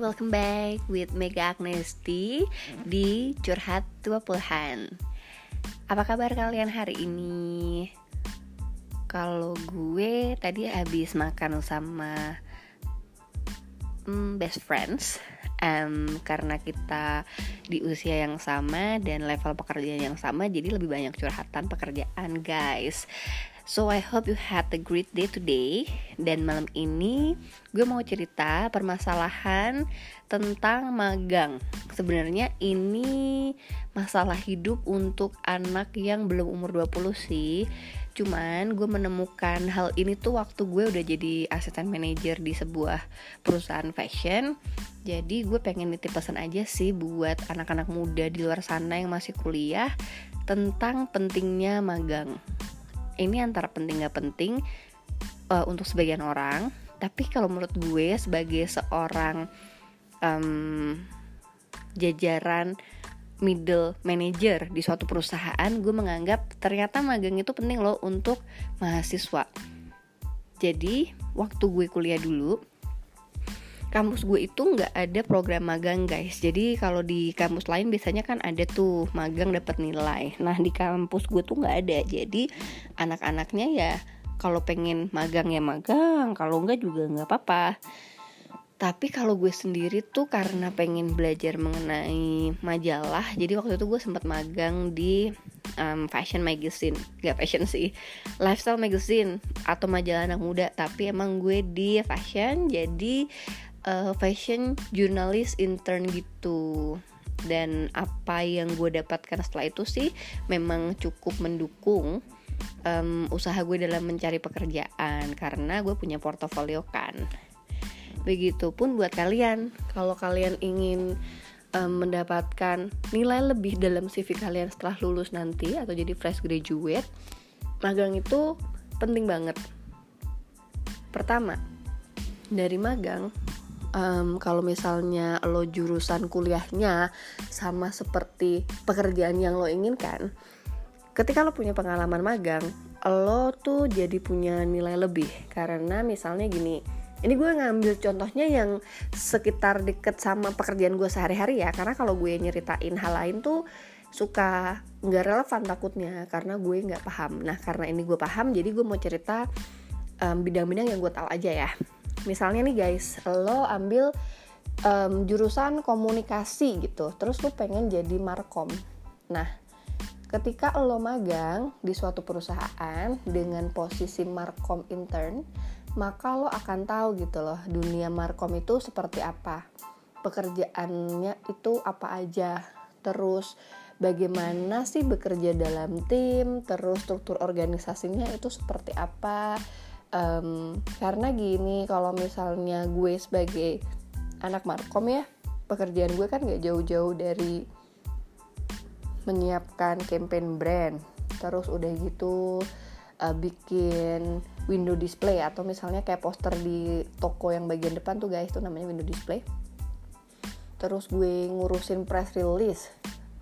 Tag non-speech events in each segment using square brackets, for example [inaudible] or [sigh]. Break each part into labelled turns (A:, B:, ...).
A: welcome back with Mega Agnesti di Curhat 20-an Apa kabar kalian hari ini? Kalau gue tadi habis makan sama hmm, best friends um, Karena kita di usia yang sama dan level pekerjaan yang sama Jadi lebih banyak curhatan pekerjaan guys So I hope you had a great day today. Dan malam ini gue mau cerita permasalahan tentang magang. Sebenarnya ini masalah hidup untuk anak yang belum umur 20 sih. Cuman gue menemukan hal ini tuh waktu gue udah jadi asisten manager di sebuah perusahaan fashion. Jadi gue pengen nitip pesan aja sih buat anak-anak muda di luar sana yang masih kuliah Tentang pentingnya magang ini antara penting gak penting uh, untuk sebagian orang tapi kalau menurut gue sebagai seorang um, jajaran middle manager di suatu perusahaan gue menganggap ternyata magang itu penting loh untuk mahasiswa. Jadi waktu gue kuliah dulu kampus gue itu nggak ada program magang guys. Jadi kalau di kampus lain biasanya kan ada tuh magang dapat nilai. Nah di kampus gue tuh nggak ada. Jadi anak-anaknya ya kalau pengen magang ya magang kalau enggak juga nggak apa-apa. Tapi kalau gue sendiri tuh karena pengen belajar mengenai majalah jadi waktu itu gue sempat magang di um, fashion magazine. Gak fashion sih lifestyle magazine atau majalah anak muda. Tapi emang gue di fashion jadi uh, fashion journalist intern gitu. Dan apa yang gue dapatkan setelah itu sih memang cukup mendukung um, usaha gue dalam mencari pekerjaan. Karena gue punya portofolio kan. Begitupun buat kalian. Kalau kalian ingin um, mendapatkan nilai lebih dalam CV kalian setelah lulus nanti atau jadi fresh graduate magang itu penting banget. Pertama dari magang um, kalau misalnya lo jurusan kuliahnya sama seperti pekerjaan yang lo inginkan ketika lo punya pengalaman magang lo tuh jadi punya nilai lebih. Karena misalnya gini ini gue ngambil contohnya yang sekitar deket sama pekerjaan gue sehari-hari ya. Karena kalau gue nyeritain hal lain tuh suka nggak relevan takutnya karena gue nggak paham. Nah karena ini gue paham jadi gue mau cerita bidang-bidang um, yang gue tahu aja ya misalnya nih guys lo ambil um, jurusan komunikasi gitu terus lo pengen jadi markom. Nah ketika lo magang di suatu perusahaan dengan posisi markom intern maka lo akan tahu gitu loh dunia markom itu seperti apa. Pekerjaannya itu apa aja. Terus bagaimana sih bekerja dalam tim? Terus struktur organisasinya itu seperti apa um, karena gini kalau misalnya gue sebagai anak markom ya pekerjaan gue kan gak jauh-jauh dari menyiapkan campaign brand. Terus udah gitu uh, bikin window display atau misalnya kayak poster di toko yang bagian depan tuh guys tuh namanya window display. Terus gue ngurusin press release.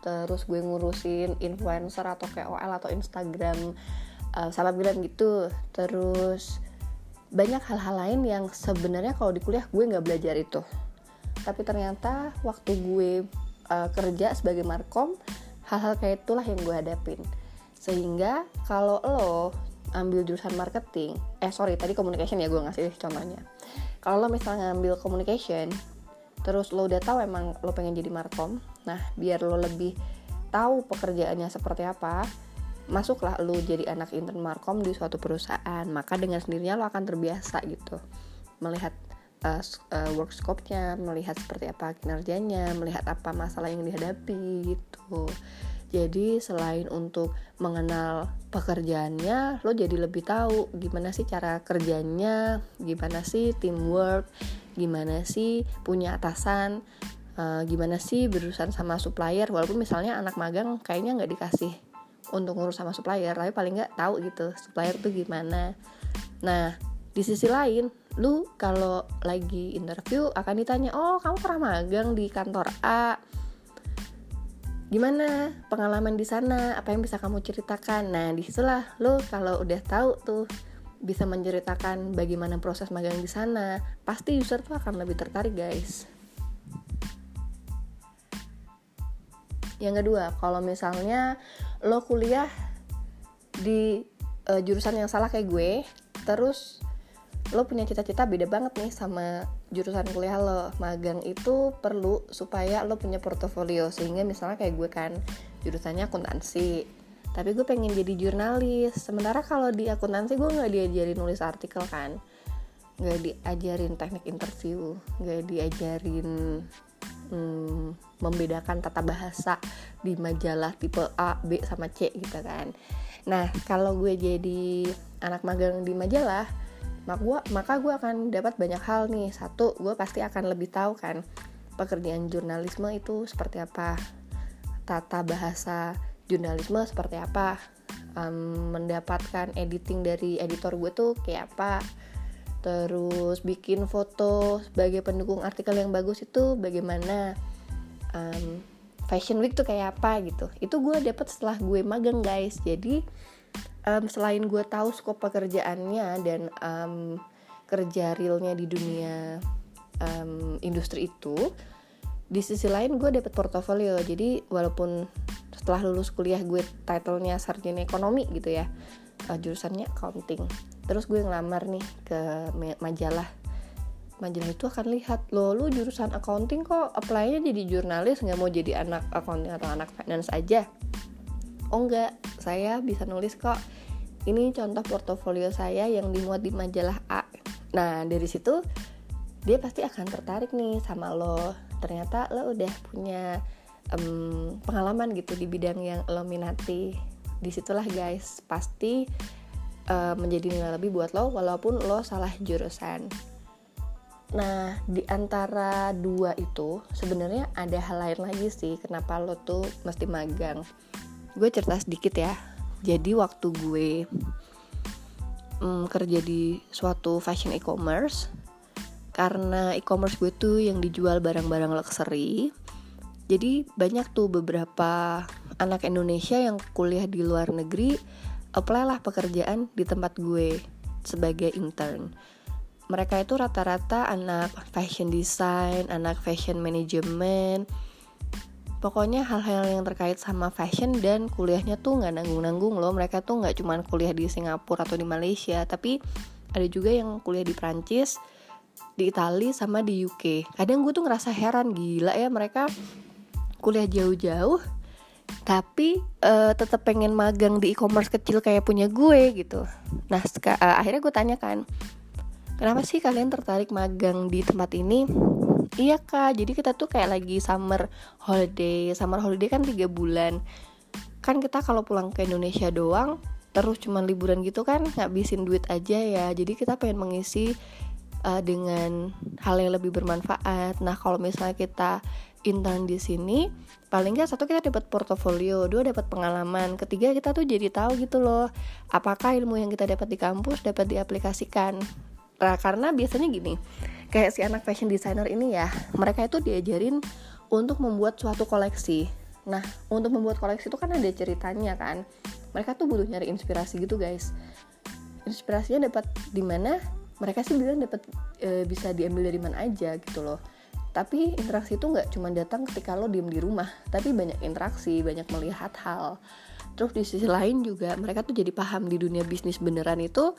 A: Terus gue ngurusin influencer atau KOL atau Instagram uh, bilang gitu. Terus banyak hal-hal lain yang sebenarnya kalau di kuliah gue nggak belajar itu. Tapi ternyata waktu gue uh, kerja sebagai markom hal-hal kayak itulah yang gue hadapin. Sehingga kalau lo ambil jurusan marketing eh sorry tadi communication ya gue ngasih contohnya. Kalau lo misalnya ngambil communication terus lo udah tahu emang lo pengen jadi markom nah biar lo lebih tahu pekerjaannya seperti apa masuklah lu jadi anak intern markom di suatu perusahaan maka dengan sendirinya lo akan terbiasa gitu. Melihat uh, uh, work scope-nya melihat seperti apa kinerjanya melihat apa masalah yang dihadapi gitu. Jadi selain untuk mengenal pekerjaannya lo jadi lebih tahu gimana sih cara kerjanya gimana sih teamwork gimana sih punya atasan uh, gimana sih berurusan sama supplier walaupun misalnya anak magang kayaknya nggak dikasih untuk ngurus sama supplier tapi paling nggak tahu gitu supplier tuh gimana. Nah di sisi lain lu kalau lagi interview akan ditanya oh kamu pernah magang di kantor A? Gimana pengalaman di sana? Apa yang bisa kamu ceritakan? Nah di situlah lu kalau udah tahu tuh bisa menceritakan bagaimana proses magang di sana pasti user tuh akan lebih tertarik guys
B: yang kedua kalau misalnya lo kuliah di uh, jurusan yang salah kayak gue terus lo punya cita-cita beda banget nih sama jurusan kuliah lo. Magang itu perlu supaya lo punya portofolio. Sehingga misalnya kayak gue kan jurusannya akuntansi. Tapi gue pengen jadi jurnalis. Sementara kalau di akuntansi gue nggak diajarin nulis artikel kan. Nggak diajarin teknik interview. Nggak diajarin hmm, membedakan tata bahasa di majalah tipe A, B sama C gitu kan. Nah, kalau gue jadi anak magang di majalah, maka gue akan dapat banyak hal nih satu gue pasti akan lebih tahu kan pekerjaan jurnalisme itu seperti apa tata bahasa jurnalisme seperti apa um, mendapatkan editing dari editor gue tuh kayak apa terus bikin foto sebagai pendukung artikel yang bagus itu bagaimana um, fashion week tuh kayak apa gitu. Itu gue dapet setelah gue magang guys. Jadi um, selain gue tahu skop pekerjaannya dan um, kerja realnya di dunia um, industri itu di sisi lain gue dapet portofolio. Jadi walaupun setelah lulus kuliah gue titlenya sarjana ekonomi gitu ya uh, jurusannya accounting. Terus gue ngelamar nih ke majalah majalah itu akan lihat lo lu jurusan accounting kok apply-nya jadi jurnalis nggak mau jadi anak accounting atau anak finance aja? Oh enggak saya bisa nulis kok. Ini contoh portofolio saya yang dimuat di majalah A. Nah dari situ dia pasti akan tertarik nih sama lo. Ternyata lo udah punya um, pengalaman gitu di bidang yang lo minati. Di situlah guys pasti menjadi nilai lebih buat lo walaupun lo salah jurusan Nah, di antara dua itu sebenarnya ada hal lain lagi sih kenapa lo tuh mesti magang. Gue cerita sedikit ya. Jadi waktu gue um, kerja di suatu fashion e-commerce karena e-commerce gue tuh yang dijual barang-barang luxury jadi banyak tuh beberapa anak Indonesia yang kuliah di luar negeri apply lah pekerjaan di tempat gue sebagai intern mereka itu rata-rata anak fashion design, anak fashion management, pokoknya hal-hal yang terkait sama fashion dan kuliahnya tuh nggak nanggung-nanggung loh. Mereka tuh nggak cuma kuliah di Singapura atau di Malaysia tapi ada juga yang kuliah di Prancis di Italia sama di UK kadang gue tuh ngerasa heran gila ya mereka kuliah jauh-jauh tapi uh, tetap pengen magang di e-commerce kecil kayak punya gue gitu. Nah uh, akhirnya gue tanyakan kenapa sih kalian tertarik magang di tempat ini? Iya kak. Jadi kita tuh kayak lagi summer holiday. Summer holiday kan tiga bulan. Kan kita kalau pulang ke Indonesia doang terus cuman liburan gitu kan ngabisin duit aja ya. Jadi kita pengen mengisi uh, dengan hal yang lebih bermanfaat. Nah kalau misalnya kita intern di sini paling nggak satu kita dapat portofolio dua dapat pengalaman ketiga kita tuh jadi tahu gitu loh apakah ilmu yang kita dapat di kampus dapat diaplikasikan nah karena biasanya gini kayak si anak fashion designer ini ya mereka itu diajarin untuk membuat suatu koleksi. Nah untuk membuat koleksi itu kan ada ceritanya kan. Mereka tuh butuh nyari inspirasi gitu guys. Inspirasinya dapat di mana mereka sih bilang dapat e, bisa diambil dari mana aja gitu loh. Tapi interaksi itu nggak cuma datang ketika lo diem di rumah tapi banyak interaksi banyak melihat hal. Terus di sisi lain juga mereka tuh jadi paham di dunia bisnis beneran itu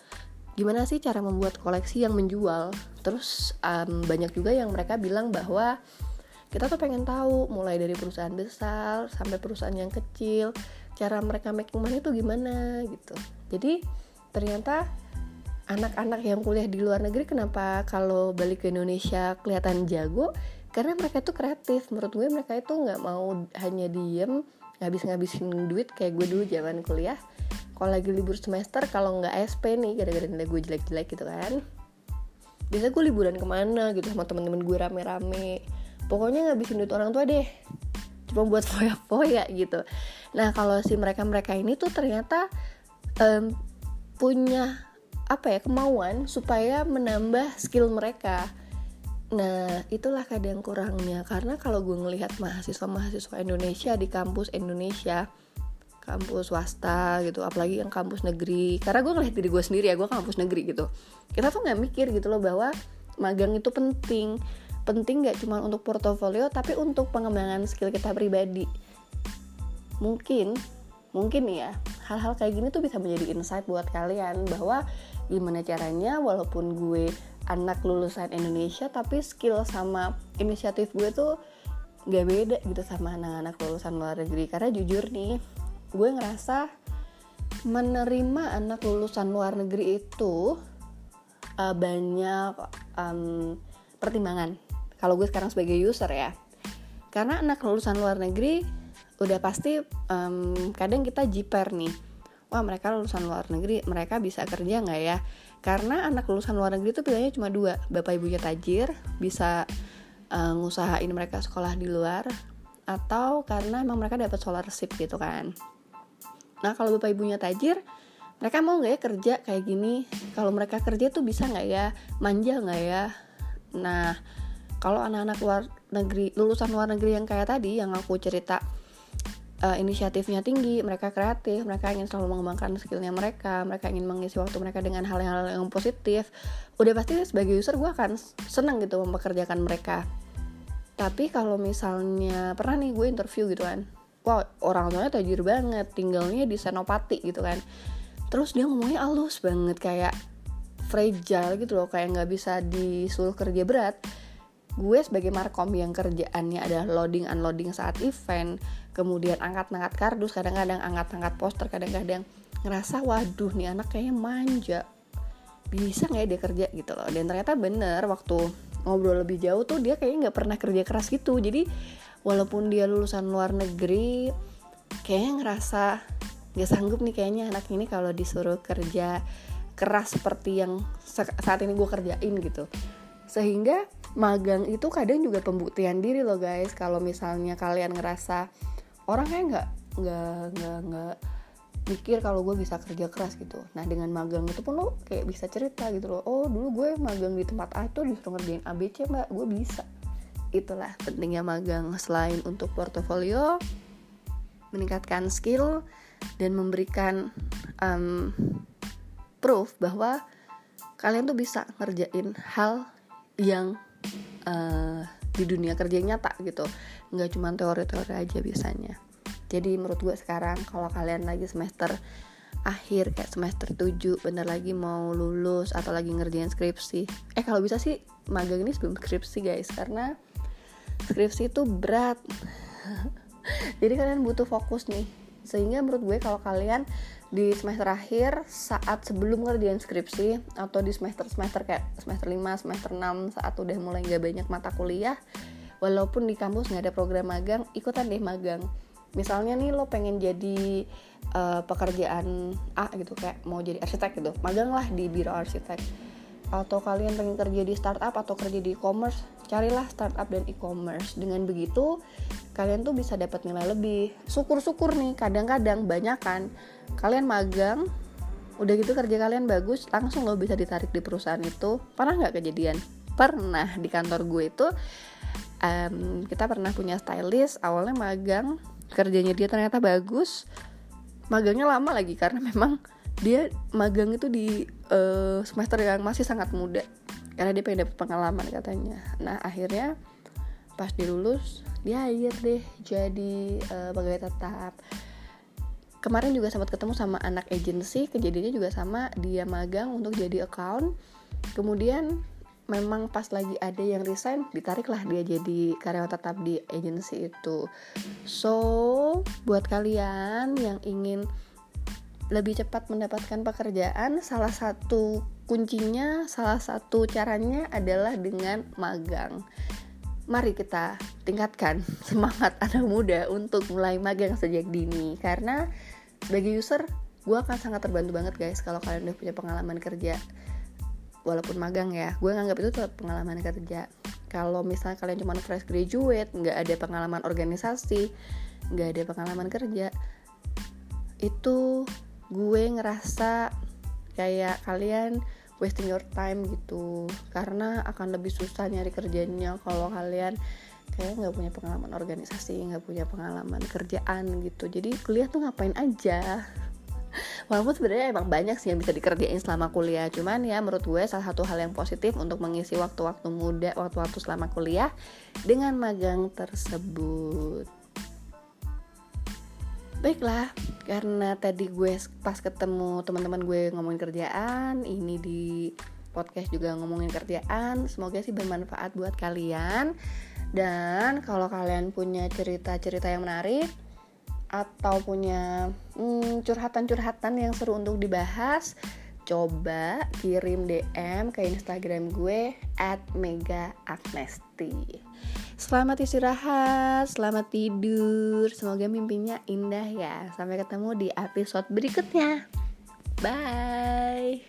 B: gimana sih cara membuat koleksi yang menjual? Terus um, banyak juga yang mereka bilang bahwa kita tuh pengen tahu mulai dari perusahaan besar sampai perusahaan yang kecil cara mereka making money itu gimana gitu. Jadi ternyata anak-anak yang kuliah di luar negeri kenapa kalau balik ke Indonesia kelihatan jago? Karena mereka tuh kreatif. Menurut gue mereka itu nggak mau hanya diem ngabis-ngabisin duit kayak gue dulu zaman kuliah kalau lagi libur semester kalau nggak SP nih gara-gara nilai gue jelek-jelek gitu kan biasa gue liburan ke mana gitu sama temen-temen gue rame-rame. Pokoknya ngabisin duit orang tua deh cuma buat foya-foya gitu. Nah kalau si mereka-mereka ini tuh ternyata um, punya apa ya kemauan supaya menambah skill mereka. Nah, itulah kadang kurangnya. Karena kalau gue ngelihat mahasiswa-mahasiswa Indonesia di kampus Indonesia kampus swasta gitu apalagi yang kampus negeri. Karena gue ngeliat diri gue sendiri ya gue kampus negeri gitu. Kita tuh nggak mikir gitu loh bahwa magang itu penting. Penting gak cuma untuk portofolio tapi untuk pengembangan skill kita pribadi. Mungkin mungkin ya hal-hal kayak gini tuh bisa menjadi insight buat kalian bahwa gimana caranya walaupun gue anak lulusan Indonesia tapi skill sama inisiatif gue tuh gak beda gitu sama anak-anak lulusan luar negeri. Karena jujur nih gue ngerasa menerima anak lulusan luar negeri itu uh, banyak um, pertimbangan. Kalau gue sekarang sebagai user ya. Karena anak lulusan luar negeri udah pasti um, kadang kita jiper nih. Wah mereka lulusan luar negeri mereka bisa kerja nggak ya? Karena anak lulusan luar negeri itu pilihannya cuma dua. Bapak ibunya tajir bisa uh, ngusahain mereka sekolah di luar atau karena emang mereka dapat scholarship gitu kan nah kalau bapak ibunya tajir mereka mau nggak ya kerja kayak gini? Kalau mereka kerja tuh bisa nggak ya? Manja nggak ya? Nah kalau anak-anak luar negeri lulusan luar negeri yang kayak tadi yang aku cerita uh, inisiatifnya tinggi, mereka kreatif, mereka ingin selalu mengembangkan skillnya mereka, mereka ingin mengisi waktu mereka dengan hal-hal yang positif, udah pasti sebagai user gue akan seneng gitu mempekerjakan mereka. Tapi kalau misalnya pernah nih gue interview gitu kan, wah orang tuanya tajir banget, tinggalnya di Senopati gitu kan. Terus dia ngomongnya halus banget kayak fragile gitu loh, kayak nggak bisa disuruh kerja berat. Gue sebagai markom yang kerjaannya adalah loading unloading saat event kemudian angkat-angkat kardus kadang-kadang angkat-angkat poster kadang-kadang ngerasa waduh nih anak kayaknya manja. Bisa nggak ya dia kerja gitu loh? Dan ternyata bener waktu ngobrol lebih jauh tuh dia kayaknya nggak pernah kerja keras gitu. Jadi walaupun dia lulusan luar negeri kayaknya ngerasa nggak sanggup nih kayaknya anak ini kalau disuruh kerja keras seperti yang saat ini gue kerjain gitu. Sehingga magang itu kadang juga pembuktian diri loh guys. Kalau misalnya kalian ngerasa orang kayak nggak nggak nggak nggak mikir kalau gue bisa kerja keras gitu. Nah dengan magang itu pun lo kayak bisa cerita gitu loh oh dulu gue magang di tempat A itu disuruh ngerjain ABC mbak. Gue bisa itulah pentingnya magang selain untuk portofolio meningkatkan skill dan memberikan um, proof bahwa kalian tuh bisa ngerjain hal yang uh, di dunia kerja nyata gitu. Nggak cuma teori-teori aja biasanya. Jadi menurut gue sekarang kalau kalian lagi semester akhir kayak semester 7 bener lagi mau lulus atau lagi ngerjain skripsi. Eh kalau bisa sih magang ini sebelum skripsi guys. Karena skripsi itu berat. Jadi kalian butuh fokus nih. Sehingga menurut gue kalau kalian di semester akhir saat sebelum ngerjain skripsi atau di semester semester kayak semester 5 semester 6 saat udah mulai gak banyak mata kuliah walaupun di kampus nggak ada program magang ikutan deh magang. Misalnya nih lo pengen jadi uh, pekerjaan A gitu kayak mau jadi arsitek gitu magang lah di biro arsitek. Atau kalian pengen kerja di startup atau kerja di e-commerce carilah startup dan e-commerce. Dengan begitu kalian tuh bisa dapat nilai lebih. Syukur-syukur nih kadang-kadang banyak kan kalian magang udah gitu kerja kalian bagus langsung lo bisa ditarik di perusahaan itu. Pernah nggak kejadian? Pernah. Di kantor gue itu um, kita pernah punya stylist awalnya magang kerjanya dia ternyata bagus. Magangnya lama lagi karena [laughs] memang dia magang itu di uh, semester yang masih sangat muda karena dia pengen dapet pengalaman katanya. Nah akhirnya pas dilulus dia hire deh jadi uh, pegawai tetap. Kemarin juga sempat ketemu sama anak agency kejadiannya juga sama. Dia magang untuk jadi account. Kemudian memang pas lagi ada yang resign ditariklah dia jadi karyawan tetap di agency itu. So buat kalian yang ingin lebih cepat mendapatkan pekerjaan salah satu kuncinya salah satu caranya adalah dengan magang. Mari kita tingkatkan [laughs] semangat anak muda untuk mulai magang sejak dini. Karena sebagai user gue akan sangat terbantu banget guys kalau kalian udah punya pengalaman kerja. Walaupun magang ya gue nganggap itu tetap pengalaman kerja. Kalau misalnya kalian cuma fresh graduate nggak ada pengalaman organisasi nggak ada pengalaman kerja itu gue ngerasa kayak kalian wasting your time gitu. Karena akan lebih susah nyari kerjanya kalau kalian kayak nggak punya pengalaman organisasi nggak punya pengalaman kerjaan gitu. Jadi kuliah tuh ngapain aja? [laughs] Walaupun sebenarnya emang banyak sih yang bisa dikerjain selama kuliah. Cuman ya menurut gue salah satu hal yang positif untuk mengisi waktu-waktu muda waktu-waktu selama kuliah dengan magang tersebut baiklah karena tadi gue pas ketemu teman-teman gue ngomongin kerjaan ini di podcast juga ngomongin kerjaan semoga sih bermanfaat buat kalian dan kalau kalian punya cerita-cerita yang menarik atau punya hmm, curhatan-curhatan yang seru untuk dibahas, coba kirim DM ke Instagram gue @megaagnesti. Selamat istirahat, selamat tidur. Semoga mimpinya indah ya. Sampai ketemu di episode berikutnya. Bye.